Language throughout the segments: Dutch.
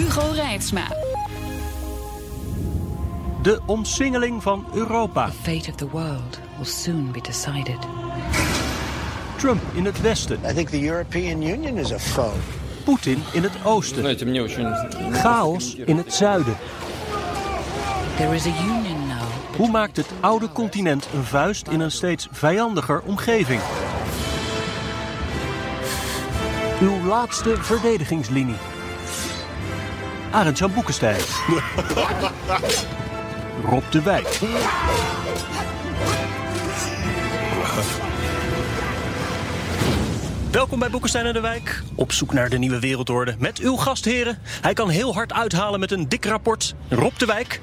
Hugo Reitsma. De omsingeling van Europa. The fate of the world will soon be decided. Trump in het westen. I think the European Union is a foe. Poetin in het oosten. Chaos in het zuiden. There is a union now. Hoe maakt het oude continent een vuist in een steeds vijandiger omgeving? Uw laatste verdedigingslinie. Arend-Jan Boekenstein. Rob de Wijk. Welkom bij Boekenstein en de Wijk. Op zoek naar de nieuwe wereldorde. Met uw gastheren. Hij kan heel hard uithalen met een dik rapport. Rob de Wijk.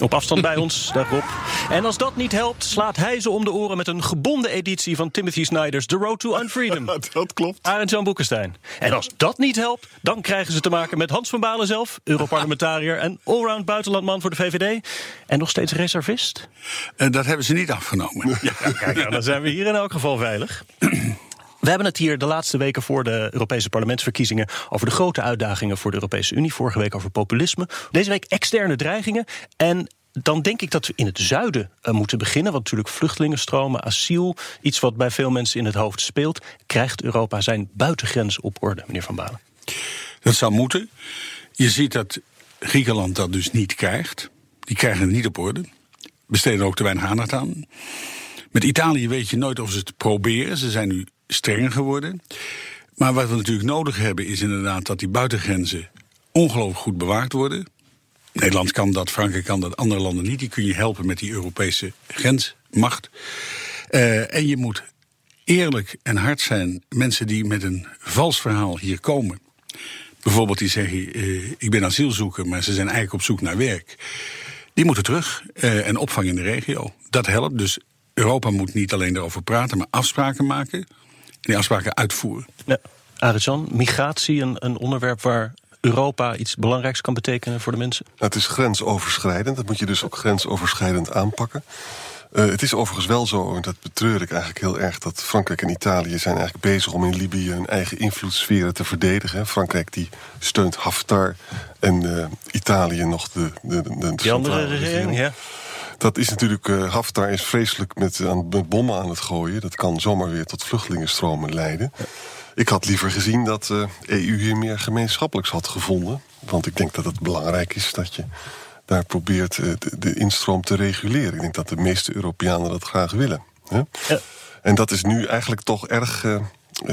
Op afstand bij ons, dag Rob. En als dat niet helpt, slaat hij ze om de oren met een gebonden editie van Timothy Snyder's The Road to Unfreedom. Dat klopt. Arend Jan Boekenstein. En als dat niet helpt, dan krijgen ze te maken met Hans van Balen zelf, Europarlementariër en allround buitenlandman voor de VVD. En nog steeds reservist. En dat hebben ze niet afgenomen. Ja, kijk, nou, dan zijn we hier in elk geval veilig. We hebben het hier de laatste weken voor de Europese parlementsverkiezingen over de grote uitdagingen voor de Europese Unie. Vorige week over populisme. Deze week externe dreigingen. En dan denk ik dat we in het zuiden eh, moeten beginnen. Want natuurlijk vluchtelingenstromen, asiel, iets wat bij veel mensen in het hoofd speelt. Krijgt Europa zijn buitengrens op orde, meneer Van Balen? Dat zou moeten. Je ziet dat Griekenland dat dus niet krijgt. Die krijgen het niet op orde. Besteden ook te weinig aandacht aan. Met Italië weet je nooit of ze het proberen. Ze zijn nu strenger geworden. Maar wat we natuurlijk nodig hebben is inderdaad dat die buitengrenzen ongelooflijk goed bewaakt worden. Nederland kan dat, Frankrijk kan dat, andere landen niet. Die kun je helpen met die Europese grensmacht. Uh, en je moet eerlijk en hard zijn. Mensen die met een vals verhaal hier komen. Bijvoorbeeld die zeggen, uh, ik ben asielzoeker, maar ze zijn eigenlijk op zoek naar werk. Die moeten terug uh, en opvang in de regio. Dat helpt. Dus Europa moet niet alleen daarover praten, maar afspraken maken. En die afspraken uitvoeren. Ja. Arjan, migratie, een, een onderwerp waar Europa iets belangrijks kan betekenen voor de mensen? Nou, het is grensoverschrijdend. Dat moet je dus ook grensoverschrijdend aanpakken. Uh, het is overigens wel zo, en dat betreur ik eigenlijk heel erg... dat Frankrijk en Italië zijn eigenlijk bezig om in Libië... hun eigen invloedssferen te verdedigen. Frankrijk die steunt Haftar en uh, Italië nog de, de, de, de Die andere regering, ja. Dat is natuurlijk, uh, Haftar is vreselijk met, aan, met bommen aan het gooien. Dat kan zomaar weer tot vluchtelingenstromen leiden. Ik had liever gezien dat de EU hier meer gemeenschappelijks had gevonden. Want ik denk dat het belangrijk is dat je daar probeert de, de instroom te reguleren. Ik denk dat de meeste Europeanen dat graag willen. Hè? Ja. En dat is nu eigenlijk toch erg uh,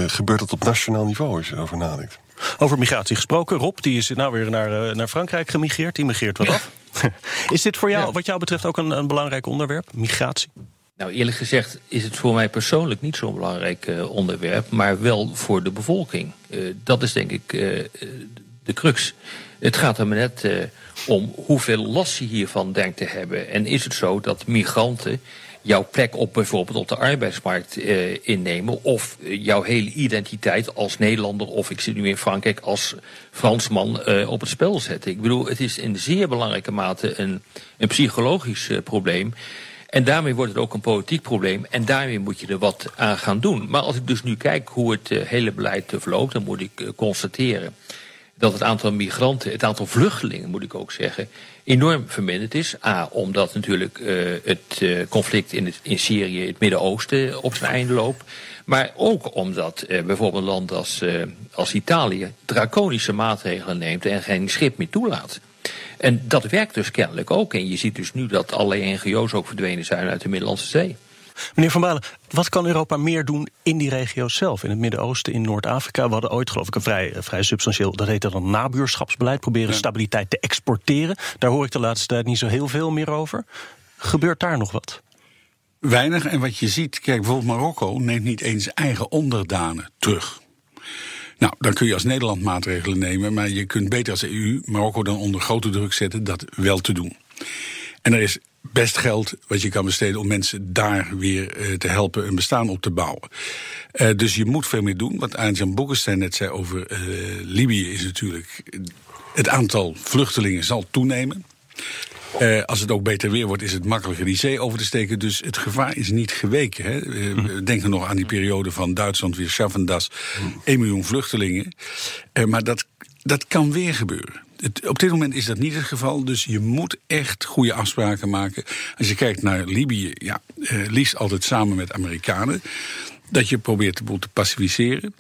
gebeurt het op nationaal niveau als je erover nadenkt. Over migratie gesproken. Rob, die is nou weer naar, naar Frankrijk gemigreerd. Die migreert wat af. Is dit voor jou, ja. wat jou betreft, ook een, een belangrijk onderwerp? Migratie? Nou, eerlijk gezegd is het voor mij persoonlijk niet zo'n belangrijk uh, onderwerp, maar wel voor de bevolking. Uh, dat is denk ik uh, de crux. Het gaat er maar net om hoeveel last je hiervan denkt te hebben. En is het zo dat migranten jouw plek op bijvoorbeeld op de arbeidsmarkt innemen, of jouw hele identiteit als Nederlander, of ik zit nu in Frankrijk als Fransman op het spel zetten? Ik bedoel, het is in zeer belangrijke mate een, een psychologisch probleem. En daarmee wordt het ook een politiek probleem. En daarmee moet je er wat aan gaan doen. Maar als ik dus nu kijk hoe het uh, hele beleid uh, verloopt, dan moet ik uh, constateren dat het aantal migranten, het aantal vluchtelingen moet ik ook zeggen, enorm verminderd is. A, omdat natuurlijk het conflict in, het, in Syrië, het Midden-Oosten, op zijn einde loopt. Maar ook omdat bijvoorbeeld een land als, als Italië draconische maatregelen neemt en geen schip meer toelaat. En dat werkt dus kennelijk ook. En je ziet dus nu dat allerlei NGO's ook verdwenen zijn uit de Middellandse Zee. Meneer Van Balen, wat kan Europa meer doen in die regio's zelf? In het Midden-Oosten, in Noord-Afrika. We hadden ooit, geloof ik, een vrij, vrij substantieel, dat heette dan nabuurschapsbeleid. Proberen ja. stabiliteit te exporteren. Daar hoor ik de laatste tijd niet zo heel veel meer over. Gebeurt daar nog wat? Weinig. En wat je ziet, kijk, bijvoorbeeld Marokko neemt niet eens eigen onderdanen terug. Nou, dan kun je als Nederland maatregelen nemen, maar je kunt beter als EU Marokko dan onder grote druk zetten dat wel te doen. En er is best geld wat je kan besteden om mensen daar weer eh, te helpen een bestaan op te bouwen. Uh, dus je moet veel meer doen. Wat Arjan Boekenstein net zei over uh, Libië is natuurlijk... het aantal vluchtelingen zal toenemen. Uh, als het ook beter weer wordt, is het makkelijker die zee over te steken. Dus het gevaar is niet geweken. Hè. Uh, denk er nog aan die periode van Duitsland weer Schaffendas. 1 miljoen vluchtelingen. Uh, maar dat, dat kan weer gebeuren. Het, op dit moment is dat niet het geval, dus je moet echt goede afspraken maken. Als je kijkt naar Libië, ja, liefst altijd samen met Amerikanen. Dat je probeert de boel te pacificeren.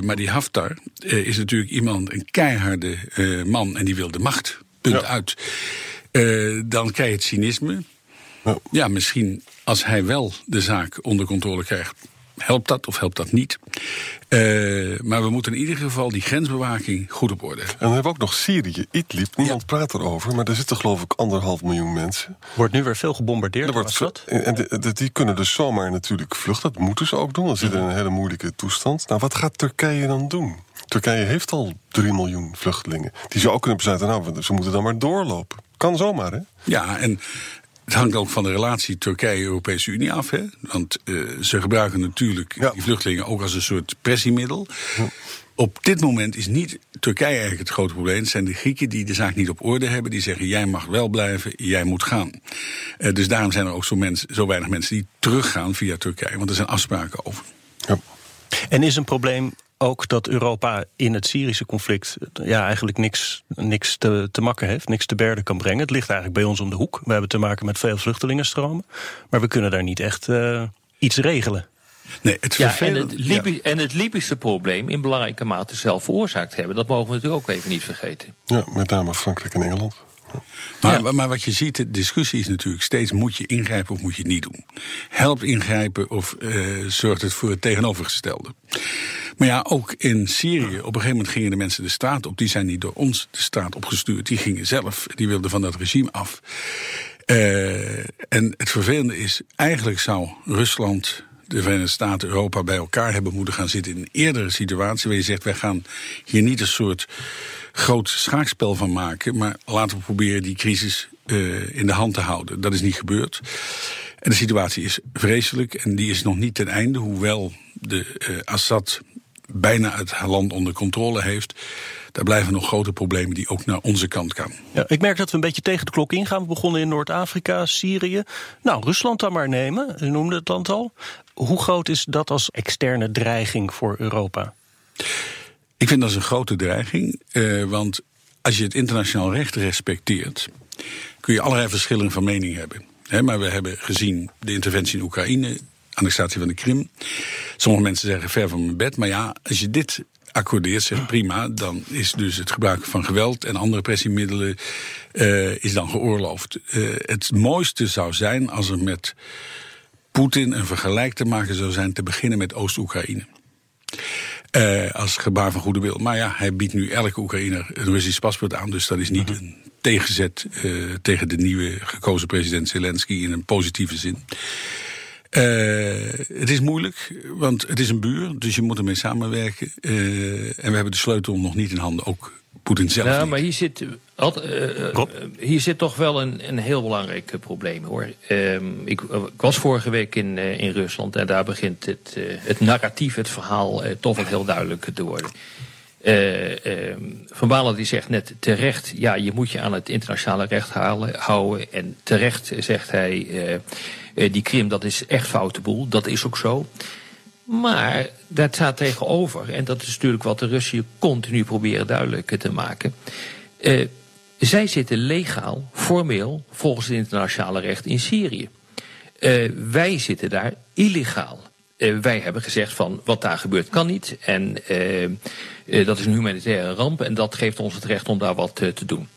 Maar die Haftar is natuurlijk iemand, een keiharde man, en die wil de macht. Punt ja. uit. Dan krijg je het cynisme. Ja. ja, misschien als hij wel de zaak onder controle krijgt, helpt dat of helpt dat niet. Uh, maar we moeten in ieder geval die grensbewaking goed op orde hebben. En dan hebben we ook nog Syrië, Idlib. Niemand ja. praat erover, maar daar zitten geloof ik anderhalf miljoen mensen. Wordt nu weer veel gebombardeerd, er wordt dat? En de, de, die kunnen dus zomaar natuurlijk vluchten. Dat moeten ze ook doen, dan zitten in een hele moeilijke toestand. Nou, wat gaat Turkije dan doen? Turkije heeft al 3 miljoen vluchtelingen. Die zou ook kunnen besluiten, nou, ze moeten dan maar doorlopen. Kan zomaar, hè? Ja, en het hangt ook van de relatie Turkije-Europese Unie af. Hè? Want uh, ze gebruiken natuurlijk ja. die vluchtelingen ook als een soort pressiemiddel. Ja. Op dit moment is niet Turkije eigenlijk het grote probleem. Het zijn de Grieken die de zaak niet op orde hebben. Die zeggen, jij mag wel blijven, jij moet gaan. Uh, dus daarom zijn er ook zo, mens, zo weinig mensen die teruggaan via Turkije. Want er zijn afspraken over. Ja. En is een probleem ook dat Europa in het Syrische conflict ja, eigenlijk niks, niks te, te makken heeft, niks te berden kan brengen. Het ligt eigenlijk bij ons om de hoek. We hebben te maken met veel vluchtelingenstromen, maar we kunnen daar niet echt uh, iets regelen. Nee, het ja, en, het Libi ja. en het Libische probleem in belangrijke mate zelf veroorzaakt hebben. Dat mogen we natuurlijk ook even niet vergeten. Ja, met name Frankrijk en Engeland. Maar, ja. maar, wat je ziet, de discussie is natuurlijk steeds: moet je ingrijpen of moet je het niet doen? Helpt ingrijpen of uh, zorgt het voor het tegenovergestelde? Maar ja, ook in Syrië, op een gegeven moment gingen de mensen de straat op. Die zijn niet door ons de straat opgestuurd. Die gingen zelf, die wilden van dat regime af. Uh, en het vervelende is, eigenlijk zou Rusland de Verenigde Staten, Europa bij elkaar hebben moeten gaan zitten in een eerdere situatie. Waar je zegt, wij gaan hier niet een soort groot schaakspel van maken. Maar laten we proberen die crisis uh, in de hand te houden. Dat is niet gebeurd. En de situatie is vreselijk en die is nog niet ten einde. Hoewel de uh, Assad bijna het land onder controle heeft. Daar blijven nog grote problemen die ook naar onze kant gaan. Ja, ik merk dat we een beetje tegen de klok ingaan. We begonnen in Noord-Afrika, Syrië. Nou, Rusland dan maar nemen. U noemde het land al. Hoe groot is dat als externe dreiging voor Europa? Ik vind dat een grote dreiging. Uh, want als je het internationaal recht respecteert, kun je allerlei verschillen van mening hebben. He, maar we hebben gezien de interventie in Oekraïne, annexatie van de Krim. Sommige mensen zeggen ver van mijn bed. Maar ja, als je dit accordeert, zegt prima, dan is dus het gebruik van geweld en andere pressiemiddelen uh, is dan geoorloofd. Uh, het mooiste zou zijn als er met Poetin een vergelijk te maken zou zijn, te beginnen met Oost-Oekraïne. Uh, als gebaar van goede wil. Maar ja, hij biedt nu elke Oekraïner een Russisch paspoort aan. Dus dat is niet een tegenzet tegen de nieuwe gekozen president Zelensky in een positieve zin. Uh, het is moeilijk, want het is een buur, dus je moet ermee samenwerken. Uh, en we hebben de sleutel nog niet in handen, ook Poetin zelf. Ja, maar hier zit, uh, hier zit toch wel een, een heel belangrijk probleem hoor. Ik, ik, was vorige week in, in Rusland en daar begint het, het narratief, het verhaal, toch wel heel duidelijk te worden. Van Balen die zegt net terecht, ja, je moet je aan het internationale recht houden. En terecht zegt hij. Uh, die Krim, dat is echt foute boel. Dat is ook zo. Maar daar staat tegenover, en dat is natuurlijk wat de Russen continu proberen duidelijk te maken. Zij zitten legaal, formeel, volgens het internationale recht in Syrië. Wij zitten daar illegaal. Uh, wij hebben gezegd van wat daar gebeurt kan niet. En dat is een humanitaire ramp en dat geeft ons het recht om daar wat te doen.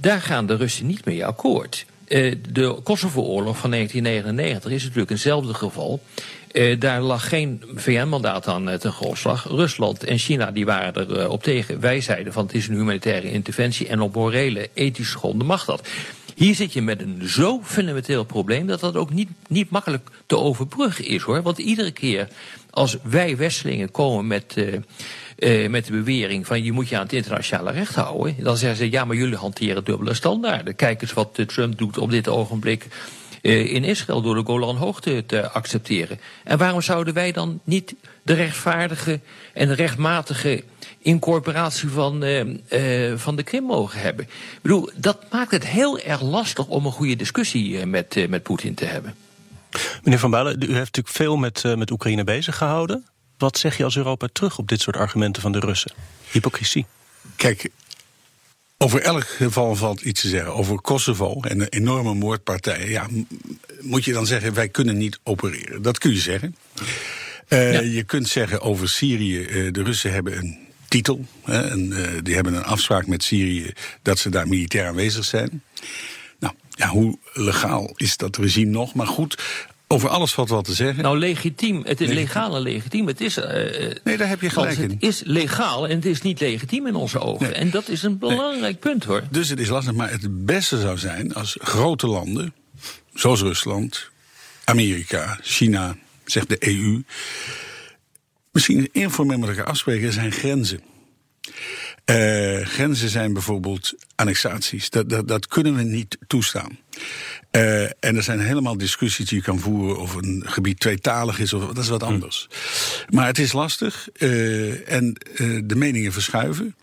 daar gaan de Russen niet mee akkoord. De Kosovo-oorlog van 1999 is natuurlijk eenzelfde geval. Daar lag geen VN-mandaat aan ten grondslag. Rusland en China die waren er op tegen. Wij zeiden van het is een humanitaire interventie en op morele, ethische gronden mag dat. Hier zit je met een zo fundamenteel probleem dat dat ook niet, niet makkelijk te overbruggen is hoor. Want iedere keer als wij Westelingen komen met. Uh, met de bewering van je moet je aan het internationale recht houden. Dan zeggen ze ja, maar jullie hanteren dubbele standaarden. Kijk eens wat Trump doet op dit ogenblik in Israël door de Golanhoogte te accepteren. En waarom zouden wij dan niet de rechtvaardige en rechtmatige incorporatie van, uh, van de Krim mogen hebben? Ik bedoel, dat maakt het heel erg lastig om een goede discussie met, met Poetin te hebben. Meneer Van Balen, u heeft natuurlijk veel met, met Oekraïne bezig gehouden. Wat zeg je als Europa terug op dit soort argumenten van de Russen? Hypocrisie. Kijk, over elk geval valt iets te zeggen. Over Kosovo en een enorme moordpartij. Ja, moet je dan zeggen, wij kunnen niet opereren. Dat kun je zeggen. Uh, Je kunt zeggen over Syrië, uh, de Russen hebben een titel. Hè, en, uh, die hebben een afspraak met Syrië dat ze daar militair aanwezig zijn. Nou, ja, hoe legaal is dat regime nog? Maar goed, over alles valt wel te zeggen. Nou, legitiem. Het is legaal en legitiem. Het is, uh, nee, daar heb je gelijk in. Het is legaal en het is niet legitiem in onze ogen. En dat is een belangrijk punt, hoor. Dus het is lastig. Maar het beste zou zijn als grote landen, zoals Rusland, Amerika, China, zegt de EU... misschien informeel met elkaar afspreken, zijn grenzen. Uh, grenzen zijn bijvoorbeeld annexaties. Dat, dat, dat kunnen we niet toestaan. Uh, en er zijn helemaal discussies die je kan voeren of een gebied tweetalig is, of dat is wat hm. anders. Maar het is lastig uh, en de meningen verschuiven.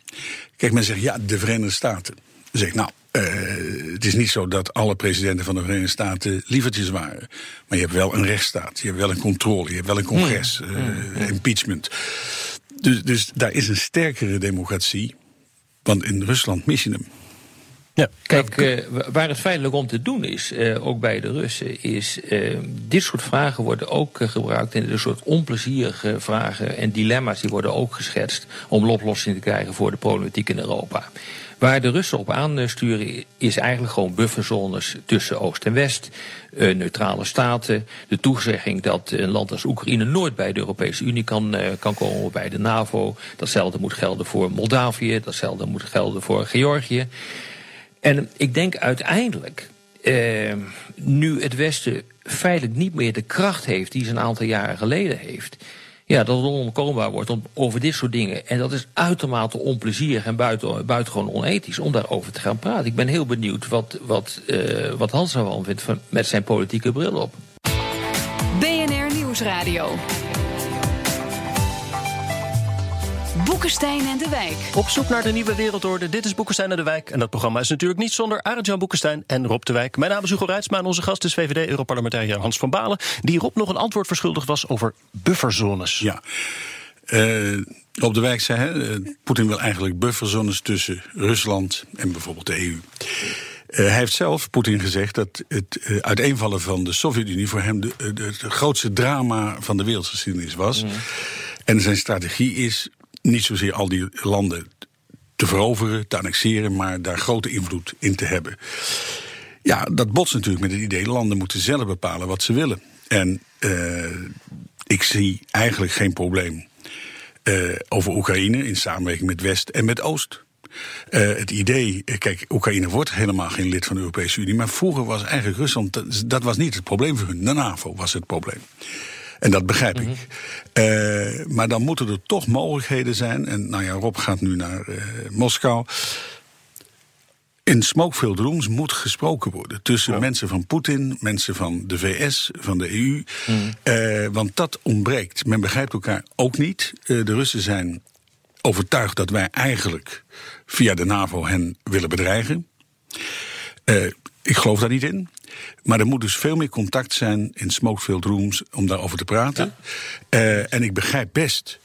Kijk, men zegt ja, de Verenigde Staten. Dan zeg ik, nou, het is niet zo dat alle presidenten van de Verenigde Staten lievertjes waren. Maar je hebt wel een rechtsstaat, je hebt wel een controle, je hebt wel een congres, hm. impeachment. Dus, dus daar is een sterkere democratie. Want in Rusland mis je hem. Ja. Kijk, uh, waar het feitelijk om te doen is, uh, ook bij de Russen, is uh, dit soort vragen worden ook gebruikt en een soort onplezierige vragen en dilemma's die worden ook geschetst om een oplossing te krijgen voor de problematiek in Europa. Waar de Russen op aansturen is eigenlijk gewoon bufferzones tussen Oost en West, neutrale staten, de toezegging dat een land als Oekraïne nooit bij de Europese Unie kan, kan komen, bij de NAVO. Datzelfde moet gelden voor Moldavië, datzelfde moet gelden voor Georgië. En ik denk uiteindelijk, uh, nu het Westen feitelijk niet meer de kracht heeft die ze een aantal jaren geleden heeft ja, dat het onontkoombaar wordt om, over dit soort dingen. En dat is uitermate onplezierig en buiten, buitengewoon onethisch om daarover te gaan praten. Ik ben heel benieuwd wat, wat, uh, wat Hans ervan vindt van, met zijn politieke bril op. BNR Nieuwsradio. Boekenstein en de Wijk. Op zoek naar de nieuwe wereldorde. Dit is Boekenstein en de Wijk. En dat programma is natuurlijk niet zonder Arend-Jan Boekenstein en Rob de Wijk. Mijn naam is Hugo Reitsma en onze gast is VVD-Europarlementariër Hans van Balen... die Rob nog een antwoord verschuldigd was over bufferzones. Ja. Uh, Rob de Wijk zei, hè, uh, Poetin wil eigenlijk bufferzones tussen Rusland en bijvoorbeeld de EU. Uh, hij heeft zelf, Poetin, gezegd dat het uh, uiteenvallen van de Sovjet-Unie voor hem de, de, de, grootste drama van de wereldgeschiedenis was. Mm. En zijn strategie is niet zozeer al die landen te veroveren, te annexeren, maar daar grote invloed in te hebben. Ja, dat botst natuurlijk met het idee: landen moeten zelf bepalen wat ze willen. En uh, ik zie eigenlijk geen probleem uh, over Oekraïne in samenwerking met West en met Oost. Uh, het idee, kijk, Oekraïne wordt helemaal geen lid van de Europese Unie, maar vroeger was eigenlijk Rusland, dat, dat was niet het probleem voor hun. De NAVO was het probleem. En dat begrijp ik. Uh, maar dan moeten er toch mogelijkheden zijn. En nou ja, Rob gaat nu naar uh, Moskou. In Smokefield Rooms moet gesproken worden tussen mensen van Poetin, mensen van de VS, van de EU. Mm. Uh, want dat ontbreekt. Men begrijpt elkaar ook niet. de Russen zijn overtuigd dat wij eigenlijk via de NAVO hen willen bedreigen. Ik geloof daar niet in. Maar er moet dus veel meer contact zijn in smokefield rooms om daarover te praten. Ja. Uh, en ik begrijp best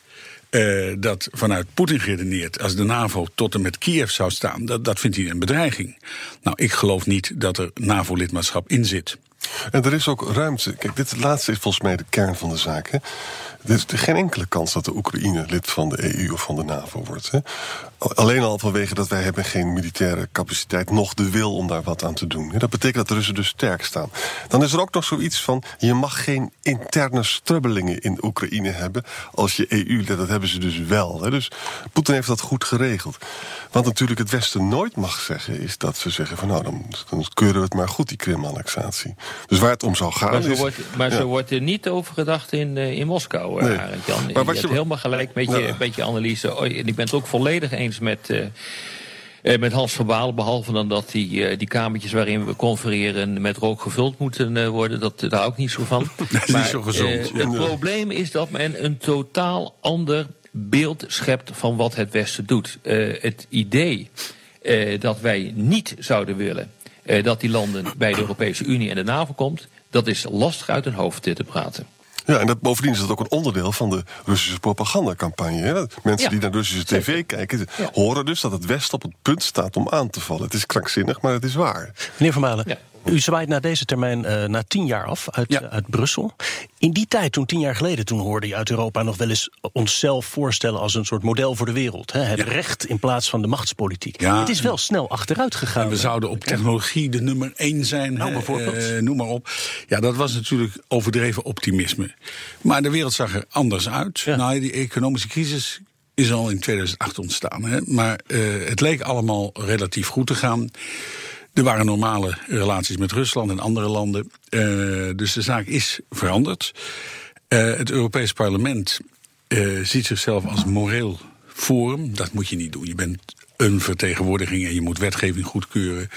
uh, dat vanuit Poetin geredeneerd, als de NAVO tot en met Kiev zou staan, dat, dat vindt hij een bedreiging. Nou, ik geloof niet dat er NAVO-lidmaatschap in zit. En er is ook ruimte. Kijk, dit laatste is volgens mij de kern van de zaak. Er is geen enkele kans dat de Oekraïne lid van de EU of van de NAVO wordt. Hè? Alleen al vanwege dat wij hebben geen militaire capaciteit... nog de wil om daar wat aan te doen. Dat betekent dat de Russen dus sterk staan. Dan is er ook nog zoiets van... je mag geen interne strubbelingen in Oekraïne hebben... als je EU dat hebben ze dus wel. Hè? Dus Poetin heeft dat goed geregeld. Wat natuurlijk het Westen nooit mag zeggen... is dat ze zeggen van nou, dan, dan keuren we het maar goed, die Krim-annexatie. Dus waar het om zou gaan. Maar zo is- wordt, maar ja. zo wordt er niet over gedacht in, eh, in Moskou, Nee. nee. Arend Jan. Maar Je wat hebt je- helemaal gelijk met je, met je analyse. Oh, en ik ben het ook volledig eens met, eh, eh, met Hans van Balen. Behalve dan dat die, eh, die kamertjes waarin we confereren met rook gevuld moeten eh, worden. Dat, daar hou ik niet zo van. Dat is niet zo gezond. eh, het probleem is dat men een totaal ander beeld schept van wat het Westen doet. Eh, het idee eh, dat wij niet zouden willen eh, dat die landen bij de Europese Unie en de NAVO komt, dat is lastig uit hun hoofd te praten. Ja, en dat, bovendien is dat ook een onderdeel van de Russische propagandacampagne. Hè? Mensen Ja, die naar Russische tv kijken, Ja. horen dus dat het Westen op het punt staat om aan te vallen. Het is krankzinnig, maar het is waar. Meneer Van Balen, Ja. U zwaait na deze termijn eh, na tien jaar af uit, Ja. eh, uit Brussel. In die tijd, toen tien jaar geleden, toen hoorde je uit Europa nog wel eens onszelf voorstellen als een soort model voor de wereld. Hè? Het Ja. recht in plaats van de machtspolitiek. Ja. Het is wel snel achteruit gegaan. En we zouden op technologie de nummer één zijn. Nou, bijvoorbeeld. eh, noem maar op. Ja, dat was natuurlijk overdreven optimisme. Maar de wereld zag er anders uit. Nou, die economische crisis is al in 2008 ontstaan. Hè. Maar het leek allemaal relatief goed te gaan. Er waren normale relaties met Rusland en andere landen. Eh, dus de zaak is veranderd. Eh, het Europees Parlement eh, ziet zichzelf als moreel forum. Dat moet je niet doen. Je bent een vertegenwoordiging en je moet wetgeving goedkeuren.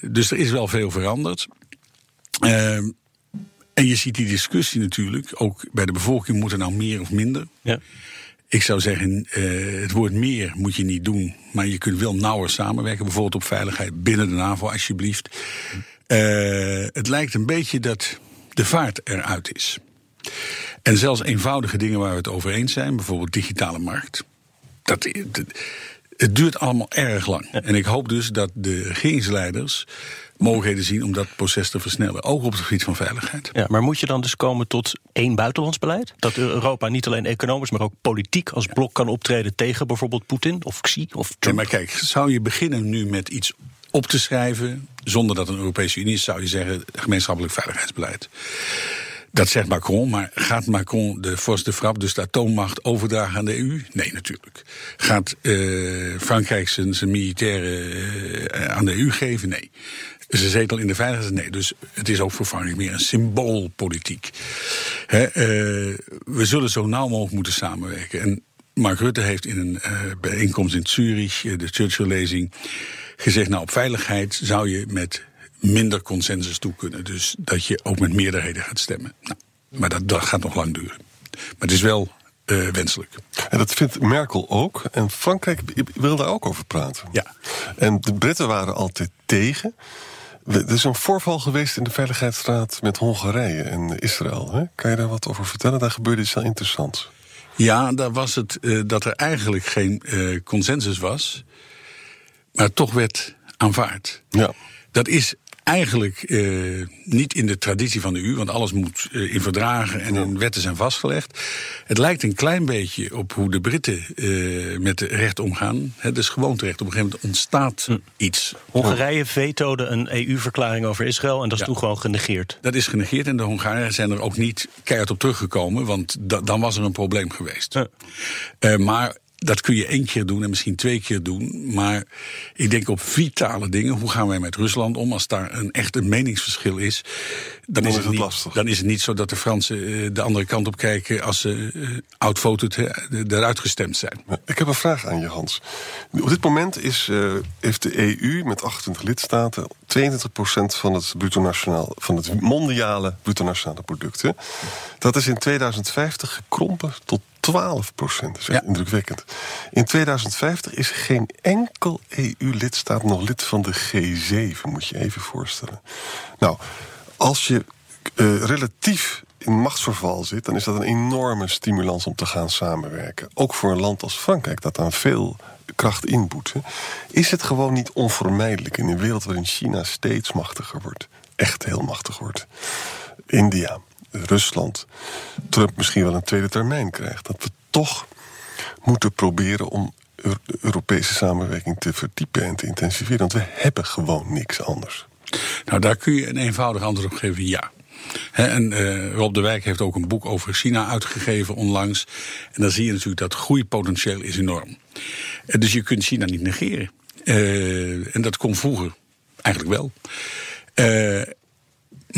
Dus er is wel veel veranderd. En je ziet die discussie natuurlijk, ook bij de bevolking, moet er nou meer of minder? Ja. Ik zou zeggen, eh, het woord meer moet je niet doen. Maar je kunt wel nauwer samenwerken. Bijvoorbeeld op veiligheid binnen de NAVO, alsjeblieft. Eh, het lijkt een beetje dat de vaart eruit is. En zelfs eenvoudige dingen waar we het over eens zijn, bijvoorbeeld digitale markt. Dat, dat- het duurt allemaal erg lang. En ik hoop dus dat de regeringsleiders mogelijkheden zien om dat proces te versnellen. Ook op het gebied van veiligheid. Ja, maar moet je dan dus komen tot één buitenlands beleid? Dat Europa niet alleen economisch, maar ook politiek als blok kan optreden tegen bijvoorbeeld Poetin of Xi of Nee, Trump? maar kijk, zou je beginnen nu met iets op te schrijven, zonder dat een Europese Unie is, zou je zeggen gemeenschappelijk veiligheidsbeleid. Dat zegt Macron, maar gaat Macron de force de frappe, dus de atoommacht, overdragen aan de EU? Nee, natuurlijk. Gaat eh, Frankrijk zijn, zijn militairen eh, aan de EU geven? Nee. Zijn zetel in de veiligheid? Nee. Dus het is ook voor Frankrijk meer een symboolpolitiek. Hè, eh, we zullen zo nauw mogelijk moeten samenwerken. En Mark Rutte heeft in een eh, bijeenkomst in Zurich, eh, de Churchill-lezing, gezegd: Nou, op veiligheid zou je met minder consensus toe kunnen. Dus dat je ook met meerderheden gaat stemmen. Nou, maar dat, dat gaat nog lang duren. Maar het is wel wenselijk. En dat vindt Merkel ook. En Frankrijk wil daar ook over praten. Ja. En de Britten waren altijd tegen. Er is een voorval geweest in de Veiligheidsraad met Hongarije en Israël. Hè? Kan je daar wat over vertellen? Daar gebeurde iets heel interessants. Ja, daar was het eh, dat er eigenlijk geen eh, consensus was, maar toch werd aanvaard. Ja. Dat is eigenlijk eh, niet in de traditie van de EU, want alles moet eh, in verdragen en in wetten zijn vastgelegd. Het lijkt een klein beetje op hoe de Britten eh, met recht omgaan. Het is gewoonterecht. Op een gegeven moment ontstaat iets. Hongarije vetoode een EU-verklaring over Israël en dat is Ja. toen gewoon genegeerd. Dat is genegeerd en de Hongaren zijn er ook niet keihard op teruggekomen, want da- dan was er een probleem geweest. Eh, maar dat kun je één keer doen en misschien twee keer doen. Maar ik denk op vitale dingen. Hoe gaan wij met Rusland om? Als daar een echt een meningsverschil is, dan, is, het niet, lastig. Dan is het niet zo dat de Fransen eh, de andere kant op kijken als ze uh, outvoted eh, eruit gestemd zijn. Ik heb een vraag aan je, Hans. Op dit moment is, eh, heeft de EU met 28 lidstaten 22% van het, bruto nationaal, van het mondiale bruto nationale product. Hè? Dat is in 2050 gekrompen tot 12 procent. Dat is echt Ja. indrukwekkend. In 2050 is geen enkel EU-lidstaat nog lid van de G7, moet je even voorstellen. Nou, als je eh, relatief in machtsverval zit, dan is dat een enorme stimulans om te gaan samenwerken. Ook voor een land als Frankrijk, dat aan veel kracht inboet. Is het gewoon niet onvermijdelijk in een wereld waarin China steeds machtiger wordt, echt heel machtig wordt, India, Rusland, Trump misschien wel een tweede termijn krijgt, dat we toch moeten proberen om Europese samenwerking te verdiepen en te intensiveren. Want we hebben gewoon niks anders. Nou, daar kun je een eenvoudig antwoord op geven: ja. En eh, Rob de Wijk heeft ook een boek over China uitgegeven onlangs. En dan zie je natuurlijk dat groeipotentieel is enorm. Eh, dus je kunt China niet negeren. Eh, en dat kon vroeger eigenlijk wel.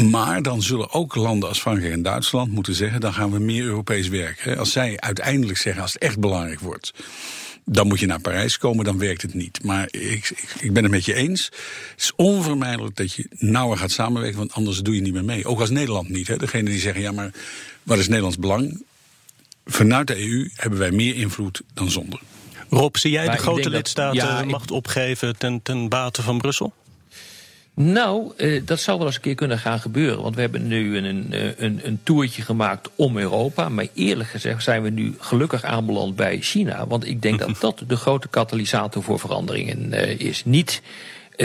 Maar dan zullen ook landen als Frankrijk en Duitsland moeten zeggen: dan gaan we meer Europees werken. Als zij uiteindelijk zeggen, als het echt belangrijk wordt, dan moet je naar Parijs komen, dan werkt het niet. Maar ik, ik, ik ben het met je eens. Het is onvermijdelijk dat je nauwer gaat samenwerken, want anders doe je niet meer mee. Ook als Nederland niet. Hè. Degene die zeggen: ja, maar wat is Nederlands belang? Vanuit de EU hebben wij meer invloed dan zonder. Rob, zie jij Maar de grote dat- lidstaten ik- macht opgeven ten, ten bate van Brussel? Nou, eh, dat zou wel eens een keer kunnen gaan gebeuren. Want we hebben nu een, eh, een, een toertje gemaakt om Europa. Maar eerlijk gezegd zijn we nu gelukkig aanbeland bij China. Want ik denk dat dat de grote katalysator voor veranderingen eh, is. Niet,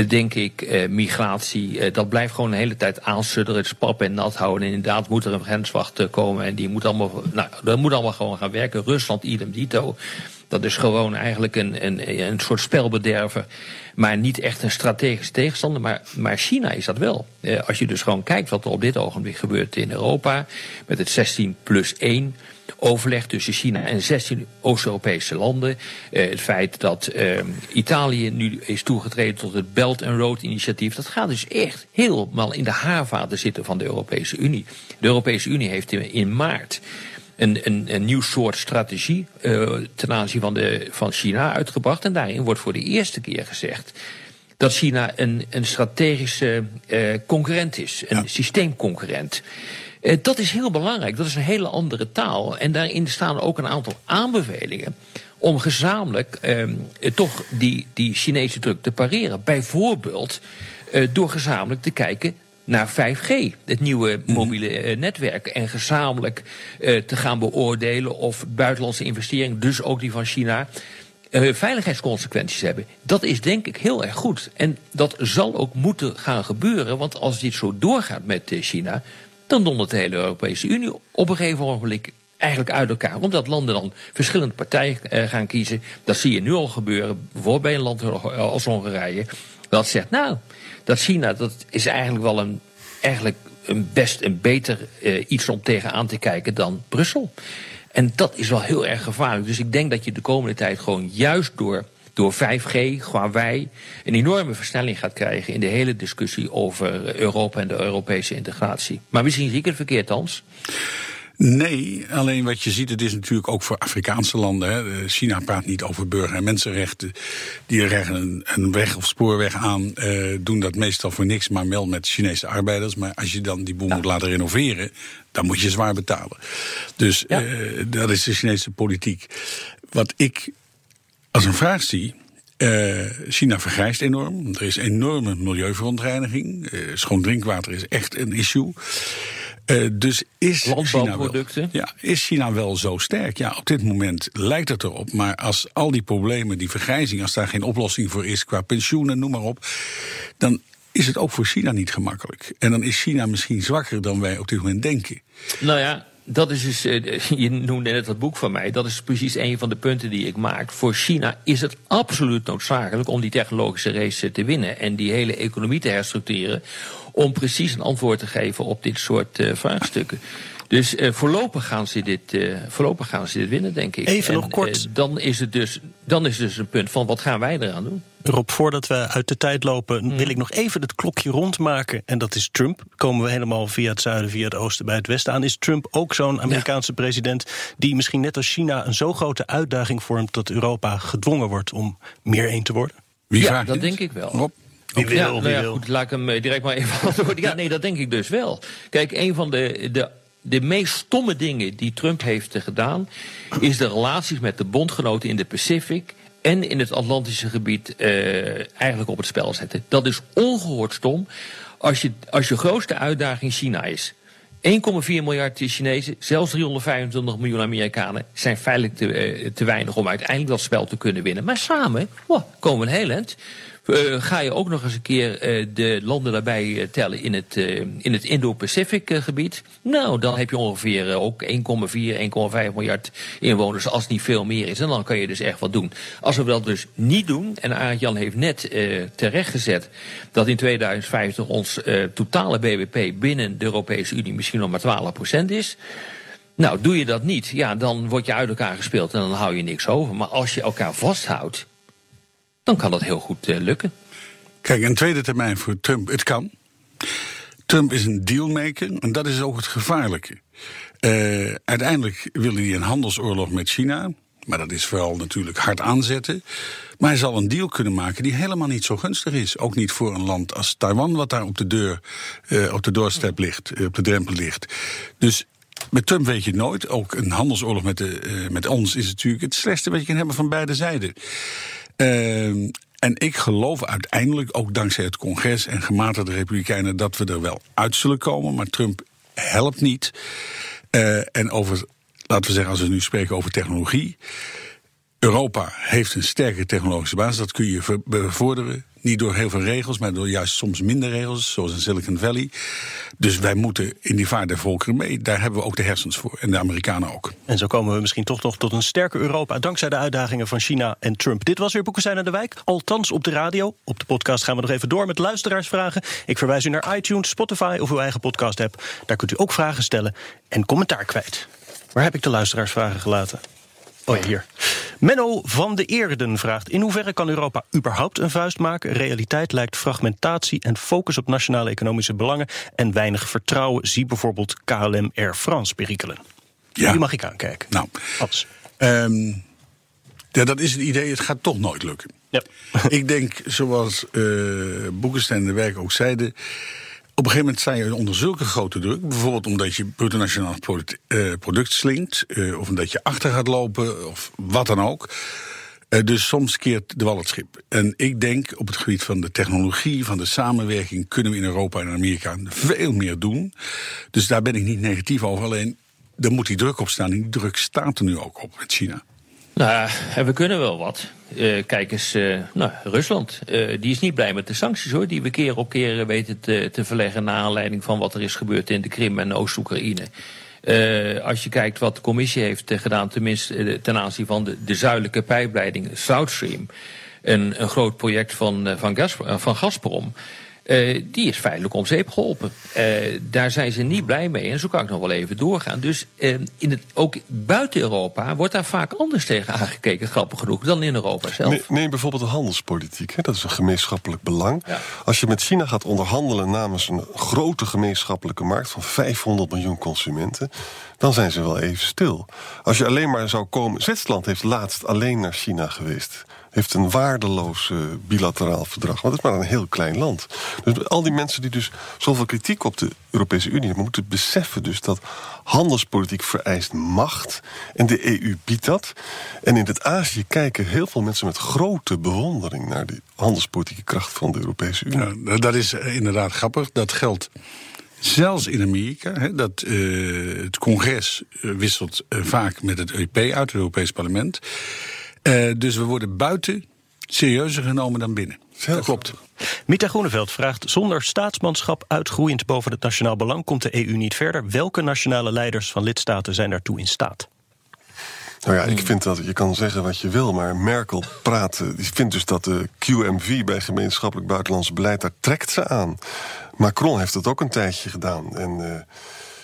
denk ik, eh, migratie. Eh, dat blijft gewoon de hele tijd aansudderen. Het is pap en nat houden. En inderdaad moet er een grenswacht komen. En die moet allemaal, nou, dat moet allemaal gewoon gaan werken. Rusland, idem dito. Dat is gewoon eigenlijk een, een, een soort spelbederver. Maar niet echt een strategische tegenstander. Maar, maar China is dat wel. Eh, als je dus gewoon kijkt wat er op dit ogenblik gebeurt in Europa. Met het 16 plus 1 overleg tussen China en 16 Oost-Europese landen. Eh, het feit dat eh, Italië nu is toegetreden tot het Belt and Road initiatief. Dat gaat dus echt helemaal in de haarvaten zitten van de Europese Unie. De Europese Unie heeft in, in maart een, een, een nieuw soort strategie eh, ten aanzien van, de, van China uitgebracht. En daarin wordt voor de eerste keer gezegd dat China een, een strategische eh, concurrent is, een systeemconcurrent. Eh, dat is heel belangrijk, dat is een hele andere taal. En daarin staan ook een aantal aanbevelingen om gezamenlijk eh, toch die, die Chinese druk te pareren. Bijvoorbeeld eh, door gezamenlijk te kijken naar 5G, het nieuwe mobiele eh, netwerk. En gezamenlijk eh, te gaan beoordelen of buitenlandse investeringen, dus ook die van China, eh, veiligheidsconsequenties hebben. Dat is denk ik heel erg goed. En dat zal ook moeten gaan gebeuren, want als dit zo doorgaat met China, dan dondert de hele Europese Unie op een gegeven moment eigenlijk uit elkaar. Omdat landen dan verschillende partijen gaan kiezen. Dat zie je nu al gebeuren, bijvoorbeeld bij een land als Hongarije. Dat zegt, nou, dat China, dat is eigenlijk wel een, eigenlijk een best een beter eh, iets om tegenaan te kijken dan Brussel. En dat is wel heel erg gevaarlijk. Dus ik denk dat je de komende tijd gewoon juist door, door 5G, Huawei, een enorme versnelling gaat krijgen in de hele discussie over Europa en de Europese integratie. Maar misschien zie ik het verkeerd, Hans. Nee, alleen wat je ziet, het is natuurlijk ook voor Afrikaanse landen. Hè. China praat niet over burger- en mensenrechten. Die leggen een, weg of spoorweg aan, eh, doen dat meestal voor niks, maar wel met Chinese arbeiders. Maar als je dan die boel moet laten renoveren, dan moet je zwaar betalen. Dus Ja. eh, dat is de Chinese politiek. Wat ik als een vraag zie. eh, China vergrijst enorm. Er is enorme milieuverontreiniging. Eh, schoon drinkwater is echt een issue. Eh, dus is China, wel, Landbouwproducten. ja, is China wel zo sterk? Ja, op dit moment lijkt het erop. Maar als al die problemen, die vergrijzing, als daar geen oplossing voor is qua pensioenen, noem maar op, dan is het ook voor China niet gemakkelijk. En dan is China misschien zwakker dan wij op dit moment denken. Nou ja, dat is dus, eh, je noemde net dat boek van mij. Dat is precies een van de punten die ik maak. Voor China is het absoluut noodzakelijk om die technologische race eh, te winnen. En die hele economie te herstructureren. Om precies een antwoord te geven op dit soort eh, vraagstukken. Dus voorlopig, gaan ze dit, voorlopig gaan ze dit winnen, denk ik. Even En, nog kort. dan, is het dus, dan is het dus een punt van wat gaan wij eraan doen? Rob, voordat we uit de tijd lopen, Mhm. wil ik nog even het klokje rondmaken. En dat is Trump. Komen we helemaal via het zuiden, via het oosten bij het westen aan. Is Trump ook zo'n Amerikaanse president die misschien net als China een zo grote uitdaging vormt dat Europa gedwongen wordt om meer één te worden? Wie Ja, dat dit? denk ik wel. Rob? Wie wil, ja, wie nou ja, wil. goed, laat ik hem eh, direct maar even antwoorden. Ja, nee, dat denk ik dus wel. Kijk, een van de, de, de meest stomme dingen die Trump heeft gedaan... is de relaties met de bondgenoten in de Pacific... en in het Atlantische gebied eh, eigenlijk op het spel zetten. Dat is ongehoord stom als je, als je grootste uitdaging China is... 1,4 miljard Chinezen, zelfs 325 miljoen Amerikanen zijn feitelijk te, eh, te weinig om uiteindelijk dat spel te kunnen winnen. Maar samen wow, komen we een heel eind. Eh, ga je ook nog eens een keer eh, de landen daarbij eh, tellen in het, in het Indo-Pacific gebied? Nou, dan heb je ongeveer ook 1,4, 1,5 miljard inwoners, als niet veel meer is. En dan kan je dus echt wat doen. Als we dat dus niet doen, en Arend-Jan heeft net terecht gezet dat in 2050 ons totale BBP binnen de Europese Unie misschien nog maar 12% is. Nou, doe je dat niet, ja, dan word je uit elkaar gespeeld en dan hou je niks over. Maar als je elkaar vasthoudt, dan kan dat heel goed eh, lukken. Kijk, een tweede termijn voor Trump, het kan. Trump is een dealmaker en dat is ook het gevaarlijke. Uh, uiteindelijk wil hij een handelsoorlog met China. Maar dat is vooral natuurlijk hard aanzetten. Maar hij zal een deal kunnen maken die helemaal niet zo gunstig is. Ook niet voor een land als Taiwan, wat daar op de deur, uh, op de doorstep ligt, op de drempel ligt. Dus met Trump weet je het nooit. Ook een handelsoorlog met, de, met ons is natuurlijk het slechtste wat je kan hebben van beide zijden. Ehm, en ik geloof uiteindelijk, ook dankzij het congres en gematigde republikeinen, dat we er wel uit zullen komen. Maar Trump helpt niet. en over laten we zeggen, als we nu spreken over technologie. Europa heeft een sterke technologische basis. Dat kun je bevorderen. Niet door heel veel regels, maar door juist soms minder regels, zoals in Silicon Valley. Dus wij moeten in die vaart der volkeren mee. Daar hebben we ook de hersens voor. En de Amerikanen ook. En zo komen we misschien toch nog tot een sterker Europa. dankzij de uitdagingen van China en Trump. Dit was weer Boekestein aan de Wijk. Althans op de radio. Op de podcast gaan we nog even door met luisteraarsvragen. Ik verwijs u naar iTunes, Spotify of uw eigen podcast app. Daar kunt u ook vragen stellen en commentaar kwijt. Waar heb ik de luisteraarsvragen gelaten? Oh ja, hier. Menno van de Eerden vraagt: In hoeverre kan Europa überhaupt een vuist maken? Realiteit lijkt fragmentatie en focus op nationale economische belangen en weinig vertrouwen. Zie bijvoorbeeld KLM Air France perikelen. Ja. Die mag ik aankijken. Nou, um, ja, dat is het idee. Het gaat toch nooit lukken. Ja. ik denk, zoals uh, Boekenstein de Werk ook zeiden op een gegeven moment sta je onder zulke grote druk. Bijvoorbeeld omdat je bruto nationaal product, uh, product slinkt. Uh, of omdat je achter gaat lopen. Of wat dan ook. Uh, dus soms keert de wal het schip. En ik denk op het gebied van de technologie, van de samenwerking... kunnen we in Europa en Amerika veel meer doen. Dus daar ben ik niet negatief over. Alleen, er moet die druk op staan. Die druk staat er nu ook op met China. Nou, we kunnen wel wat. Uh, kijk eens, uh, nou, Rusland. Uh, die is niet blij met de sancties hoor, die we keer op keer weten te, te verleggen naar aanleiding van wat er is gebeurd in de Krim en Oost-Oekraïne. als je kijkt wat de commissie heeft gedaan, tenminste ten aanzien van de, de zuidelijke pijpleiding South Stream, een, een groot project van, van Gazprom. Uh, die is feitelijk om zeep geholpen. Uh, daar zijn ze niet blij mee en zo kan ik nog wel even doorgaan. Dus uh, in het, ook buiten Europa wordt daar vaak anders tegen aangekeken, grappig genoeg, dan in Europa zelf. Nee, neem bijvoorbeeld de handelspolitiek, hè, dat is een gemeenschappelijk belang. Ja. Als je met China gaat onderhandelen namens een grote gemeenschappelijke markt van 500 miljoen consumenten, dan zijn ze wel even stil. Als je alleen maar zou komen. Zwitserland heeft laatst alleen naar China geweest heeft een waardeloos uh, bilateraal verdrag. Want het is maar een heel klein land. Dus al die mensen die dus zoveel kritiek op de Europese Unie hebben... moeten beseffen dus dat handelspolitiek vereist macht. En de EU biedt dat. En in het Azië kijken heel veel mensen met grote bewondering... naar die handelspolitieke kracht van de Europese Unie. Ja, dat is eh, inderdaad grappig. Dat geldt zelfs in Amerika. Dat, uh, het congres wisselt vaak met het EP uit, het Europees Parlement... Uh, dus we worden buiten serieuzer genomen dan binnen. Dat klopt. Mita Groeneveld vraagt: zonder staatsmanschap uitgroeiend boven het nationaal belang komt de EU niet verder. Welke nationale leiders van lidstaten zijn daartoe in staat? Nou ja, ik vind dat je kan zeggen wat je wil, maar Merkel praat. Die vindt dus dat de QMV bij gemeenschappelijk buitenlands beleid, daar trekt ze aan. Macron heeft dat ook een tijdje gedaan. En. Uh,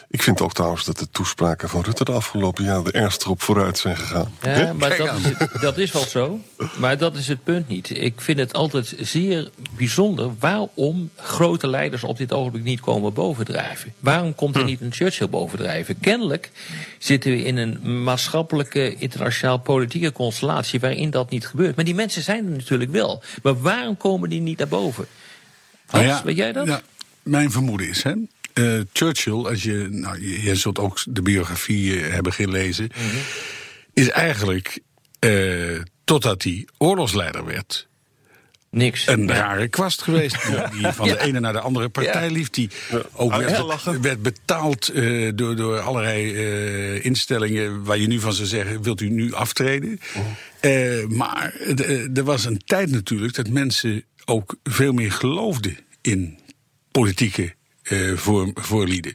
ik vind ook trouwens dat de toespraken van Rutte de afgelopen jaren er ernstig op vooruit zijn gegaan. Ja, maar dat is, dat is, wel zo. Maar dat is het punt niet. Ik vind het altijd zeer bijzonder waarom grote leiders op dit ogenblik niet komen bovendrijven. Waarom komt er hm. niet een Churchill bovendrijven? Kennelijk zitten we in een maatschappelijke, internationaal politieke constellatie waarin dat niet gebeurt. Maar die mensen zijn er natuurlijk wel. Maar waarom komen die niet naar boven? Hans, nou ja, weet jij dat? Ja, mijn vermoeden is, hè, uh, Churchill, als je, nou, je, zult ook de biografie uh, hebben gelezen, mm -hmm. is eigenlijk uh, totdat hij oorlogsleider werd. Niks. Een rare kwast geweest. Die van de ene naar de andere partij lief. Die ook werd, werd, betaald uh, door, door allerlei uh, instellingen. waar je nu van zou zeggen: wilt u nu aftreden? Uh, maar er was een tijd natuurlijk dat mensen ook veel meer geloofden in politieke voor, voorlieden.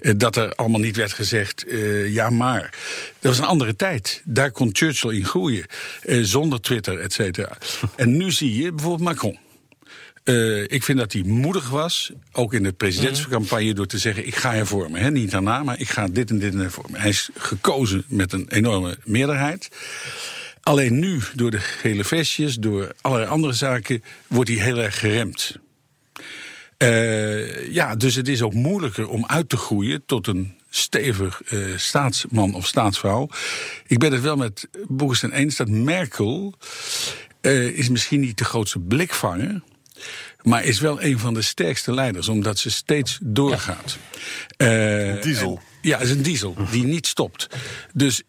Uh, dat er allemaal niet werd gezegd, uh, ja maar. Dat was een andere tijd. Daar kon Churchill in groeien. zonder Twitter, et cetera. en nu zie je bijvoorbeeld Macron. ik vind dat hij moedig was, ook in de presidentscampagne, door te zeggen: ik ga hervormen. Hè? Niet daarna, maar ik ga dit en dit en hervormen. Hij is gekozen met een enorme meerderheid. Alleen nu, door de gele vestjes, door allerlei andere zaken, wordt hij heel erg geremd. Eh, ja, dus het is ook moeilijker om uit te groeien tot een stevig eh, staatsman of staatsvrouw. Ik ben het wel met Boris eens dat Merkel eh, is misschien niet de grootste blikvanger. Maar is wel een van de sterkste leiders, omdat ze steeds doorgaat. Een diesel. Ja, is een diesel die niet stopt. Dus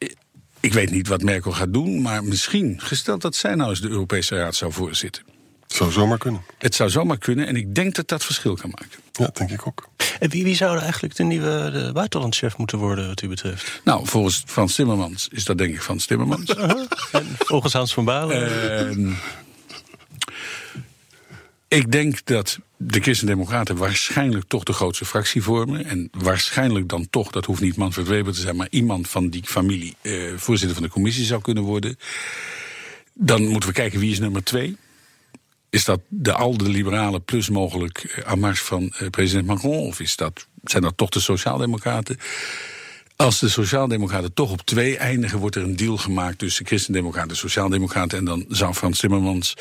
ik weet niet wat Merkel gaat doen, maar misschien, gesteld dat zij nou eens de Europese Raad zou voorzitten. Zou zomaar kunnen. Het zou zomaar kunnen en ik denk dat dat verschil kan maken. Ja, denk ik ook. En wie, wie zou er eigenlijk de nieuwe de buitenlandchef moeten worden, wat u betreft? Nou, volgens Frans Timmermans is dat denk ik Frans Timmermans. En volgens Hans van Balen? Ehm, ik denk dat de Christen-Democraten waarschijnlijk toch de grootste fractie vormen. En waarschijnlijk dan toch, dat hoeft niet Manfred Weber te zijn, maar iemand van die familie eh, voorzitter van de commissie zou kunnen worden. Dan moeten we kijken wie is nummer twee. Is dat de alde liberalen plus mogelijk eh, marche van eh, president Macron? Of is dat, zijn dat toch de Sociaaldemocraten? Als de Sociaaldemocraten toch op twee eindigen, wordt er een deal gemaakt tussen Christendemocraten en Sociaaldemocraten. En dan zou Frans Timmermans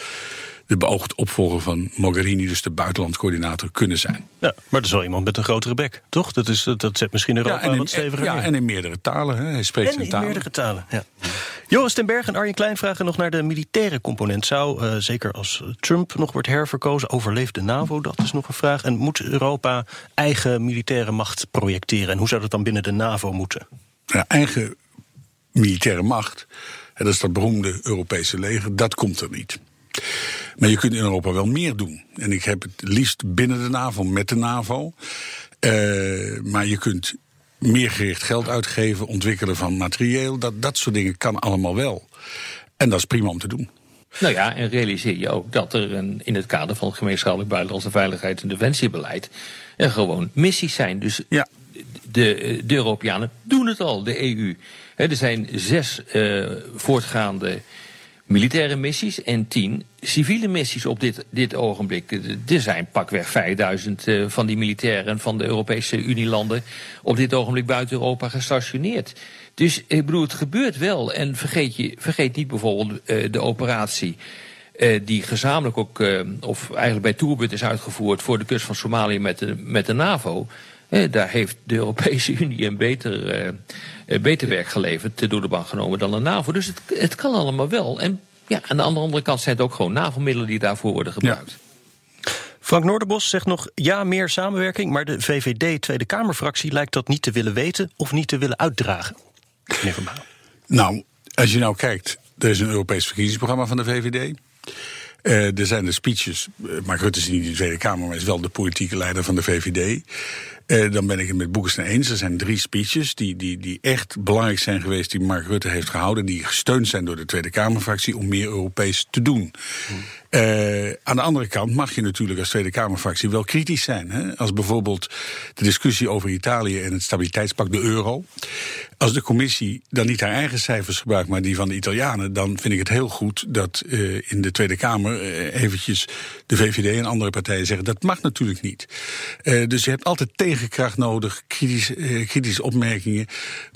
de beoogd opvolger van Mogherini, dus de buitenlandcoördinator, kunnen zijn. ja, maar dat is wel iemand met een grotere bek, toch? Dat, is, dat zet misschien Europa en, in, wat steviger ja, neer. en in meerdere talen. Hè. Hij spreekt En zijn in talen. meerdere talen. Ja. Joris ten Berg en Arjen Klein vragen nog naar de militaire component. Zou, eh, zeker als Trump nog wordt herverkozen, overleeft de NAVO? Dat is nog een vraag. En moet Europa eigen militaire macht projecteren? En hoe zou dat dan binnen de NAVO moeten? Ja, eigen militaire macht, hè, dat is dat beroemde Europese leger, dat komt er niet. Maar je kunt in Europa wel meer doen. En ik heb het liefst binnen de NAVO, met de NAVO. Eh, maar je kunt meer gericht geld uitgeven, ontwikkelen van materieel. Dat, dat soort dingen kan allemaal wel. En dat is prima om te doen. Nou ja, en realiseer je ook dat er een, in het kader van het gemeenschappelijk buitenlandse veiligheid en defensiebeleid er gewoon missies zijn. Dus Ja. de, de Europeanen doen het al, de EU. Er zijn zes eh, voortgaande militaire missies en tien civiele missies op dit, dit ogenblik. Er zijn pakweg 5000 eh, van die militairen van de Europese Unielanden op dit ogenblik buiten Europa gestationeerd. Dus ik bedoel, het gebeurt wel. En vergeet, je, vergeet niet bijvoorbeeld eh, de operatie eh, die gezamenlijk ook, eh, of eigenlijk bij Toerbut is uitgevoerd voor de kust van Somalië met de, met de NAVO. Eh, daar heeft de Europese Unie een beter, eh, eh, beter werk geleverd, eh, door de bank genomen dan de NAVO. Dus het, het kan allemaal wel. En ja, aan de andere kant zijn het ook gewoon NAVO-middelen die daarvoor worden gebruikt. Frank Noorderbos zegt nog ja, meer samenwerking. Maar de VVD Tweede Kamerfractie lijkt dat niet te willen weten of niet te willen uitdragen. Meneer Van. Nou, als je nou kijkt, er is een Europees verkiezingsprogramma van de VVD. Eh, er zijn de speeches. eh, Mark Rutte is niet in de Tweede Kamer, maar is wel de politieke leider van de VVD. Eh, dan ben ik het met Boekestein eens. Er zijn drie speeches die, die, die echt belangrijk zijn geweest, die Mark Rutte heeft gehouden. Die gesteund zijn door de Tweede Kamerfractie om meer Europees te doen. Eh, aan de andere kant mag je natuurlijk als Tweede Kamerfractie wel kritisch zijn. Hè? Als bijvoorbeeld de discussie over Italië en het stabiliteitspact, de euro. Als de commissie dan niet haar eigen cijfers gebruikt, maar die van de Italianen, dan vind ik het heel goed dat eh, in de Tweede Kamer eventjes de VVD en andere partijen zeggen dat mag natuurlijk niet. Dus je hebt altijd tegenkracht nodig, kritische, eh, kritische opmerkingen.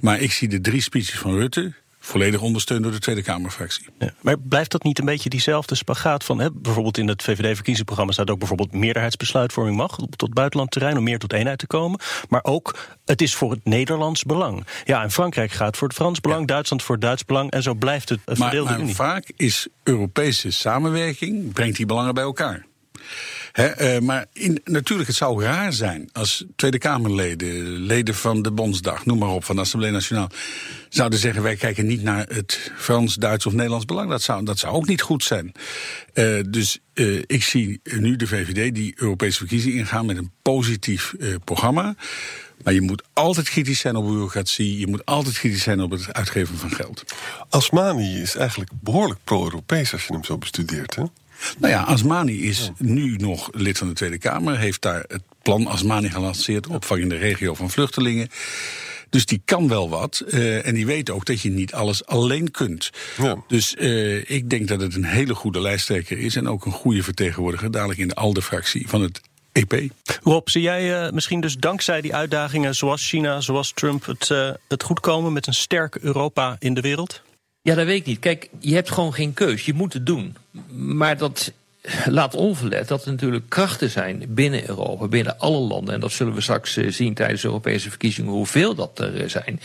Maar ik zie de drie speeches van Rutte volledig ondersteund door de Tweede Kamerfractie. Ja, maar blijft dat niet een beetje diezelfde spagaat van... Hè, bijvoorbeeld in het VVD-verkiezingsprogramma staat ook bijvoorbeeld... meerderheidsbesluitvorming mag tot buitenlandterrein om meer tot eenheid te komen. Maar ook, het is voor het Nederlands belang. Ja, en Frankrijk gaat voor het Frans belang, Duitsland voor het Duits belang... en zo blijft het een Maar, verdeelde maar Unie. vaak is Europese samenwerking, brengt die belangen bij elkaar. Eh, maar in, natuurlijk, het zou raar zijn als Tweede Kamerleden, leden van de Bondsdag, noem maar op, van de Assemblée Nationale, zouden zeggen: wij kijken niet naar het Frans, Duits of Nederlands belang. Dat zou, dat zou ook niet goed zijn. Eh, dus eh, ik zie nu de VVD die Europese verkiezingen ingaan met een positief programma. Maar je moet altijd kritisch zijn op bureaucratie. Je moet altijd kritisch zijn op het uitgeven van geld. Asmani is eigenlijk behoorlijk pro-Europees als je hem zo bestudeert. Hè? Nou ja, Asmani is nu nog lid van de Tweede Kamer. Heeft daar het plan Asmani gelanceerd. Opvang in de regio van vluchtelingen. Dus die kan wel wat. eh, en die weet ook dat je niet alles alleen kunt. Ja. Dus eh, ik denk dat het een hele goede lijsttrekker is. En ook een goede vertegenwoordiger. Dadelijk in de ALDE-fractie van het EP. Rob, zie jij eh, misschien dus dankzij die uitdagingen zoals China, zoals Trump... het, eh, het goed komen met een sterk Europa in de wereld? Ja, dat weet ik niet. Kijk, je hebt gewoon geen keus. Je moet het doen. Maar dat laat onverlet dat er natuurlijk krachten zijn binnen Europa, binnen alle landen. En dat zullen we straks eh, zien tijdens de Europese verkiezingen, hoeveel dat er eh, zijn.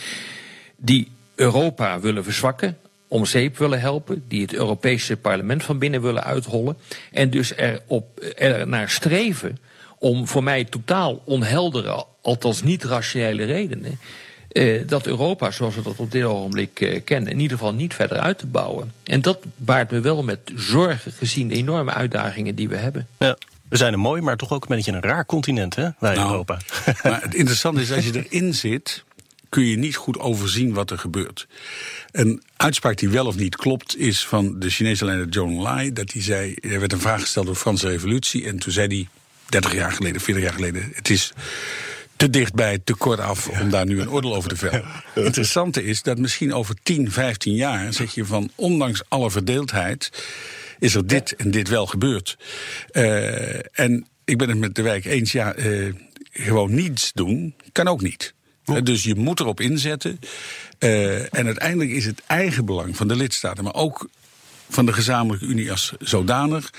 Die Europa willen verzwakken, om zeep willen helpen, die het Europese parlement van binnen willen uithollen. En dus erop, er naar streven om voor mij totaal onheldere, althans niet rationele redenen. Eh, dat Europa, zoals we dat op dit ogenblik eh, kennen, in ieder geval niet verder uit te bouwen. En dat baart me wel met zorgen gezien de enorme uitdagingen die we hebben. Ja. We zijn een mooi, maar toch ook een beetje een raar continent, hè? Wij in Nou, Europa. Maar het interessante is, als je erin zit, kun je niet goed overzien wat er gebeurt. Een uitspraak die wel of niet klopt, is van de Chinese leider Zhou Enlai. Dat hij zei, er werd een vraag gesteld over de Franse revolutie. En toen zei hij, 30 jaar geleden, 40 jaar geleden, het is te dichtbij, te kort af om daar nu een oordeel over te vellen. Het interessante is dat misschien over 10, 15 jaar zeg je van, ondanks alle verdeeldheid, is er dit en dit wel gebeurd. Eh, en ik ben het met de wijk eens, ja, eh, gewoon niets doen kan ook niet. Eh, Dus je moet erop inzetten. En uiteindelijk is het eigen belang van de lidstaten, maar ook van de gezamenlijke Unie als zodanig,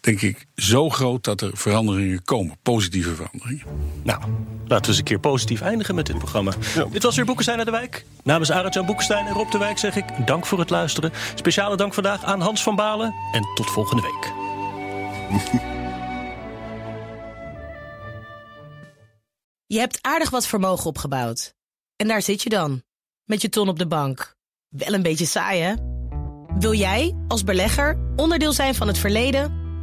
denk ik, zo groot dat er veranderingen komen, positieve veranderingen. Nou, laten we eens een keer positief eindigen met dit programma. Dit was weer Boekenstein uit de Wijk. Namens Arend-Jan Boekenstein en Rob de Wijk zeg ik dank voor het luisteren. Speciale dank vandaag aan Hans van Balen. En tot volgende week. Je hebt aardig wat vermogen opgebouwd. En daar zit je dan, met je ton op de bank. Wel een beetje saai, hè? Wil jij, als belegger, onderdeel zijn van het verleden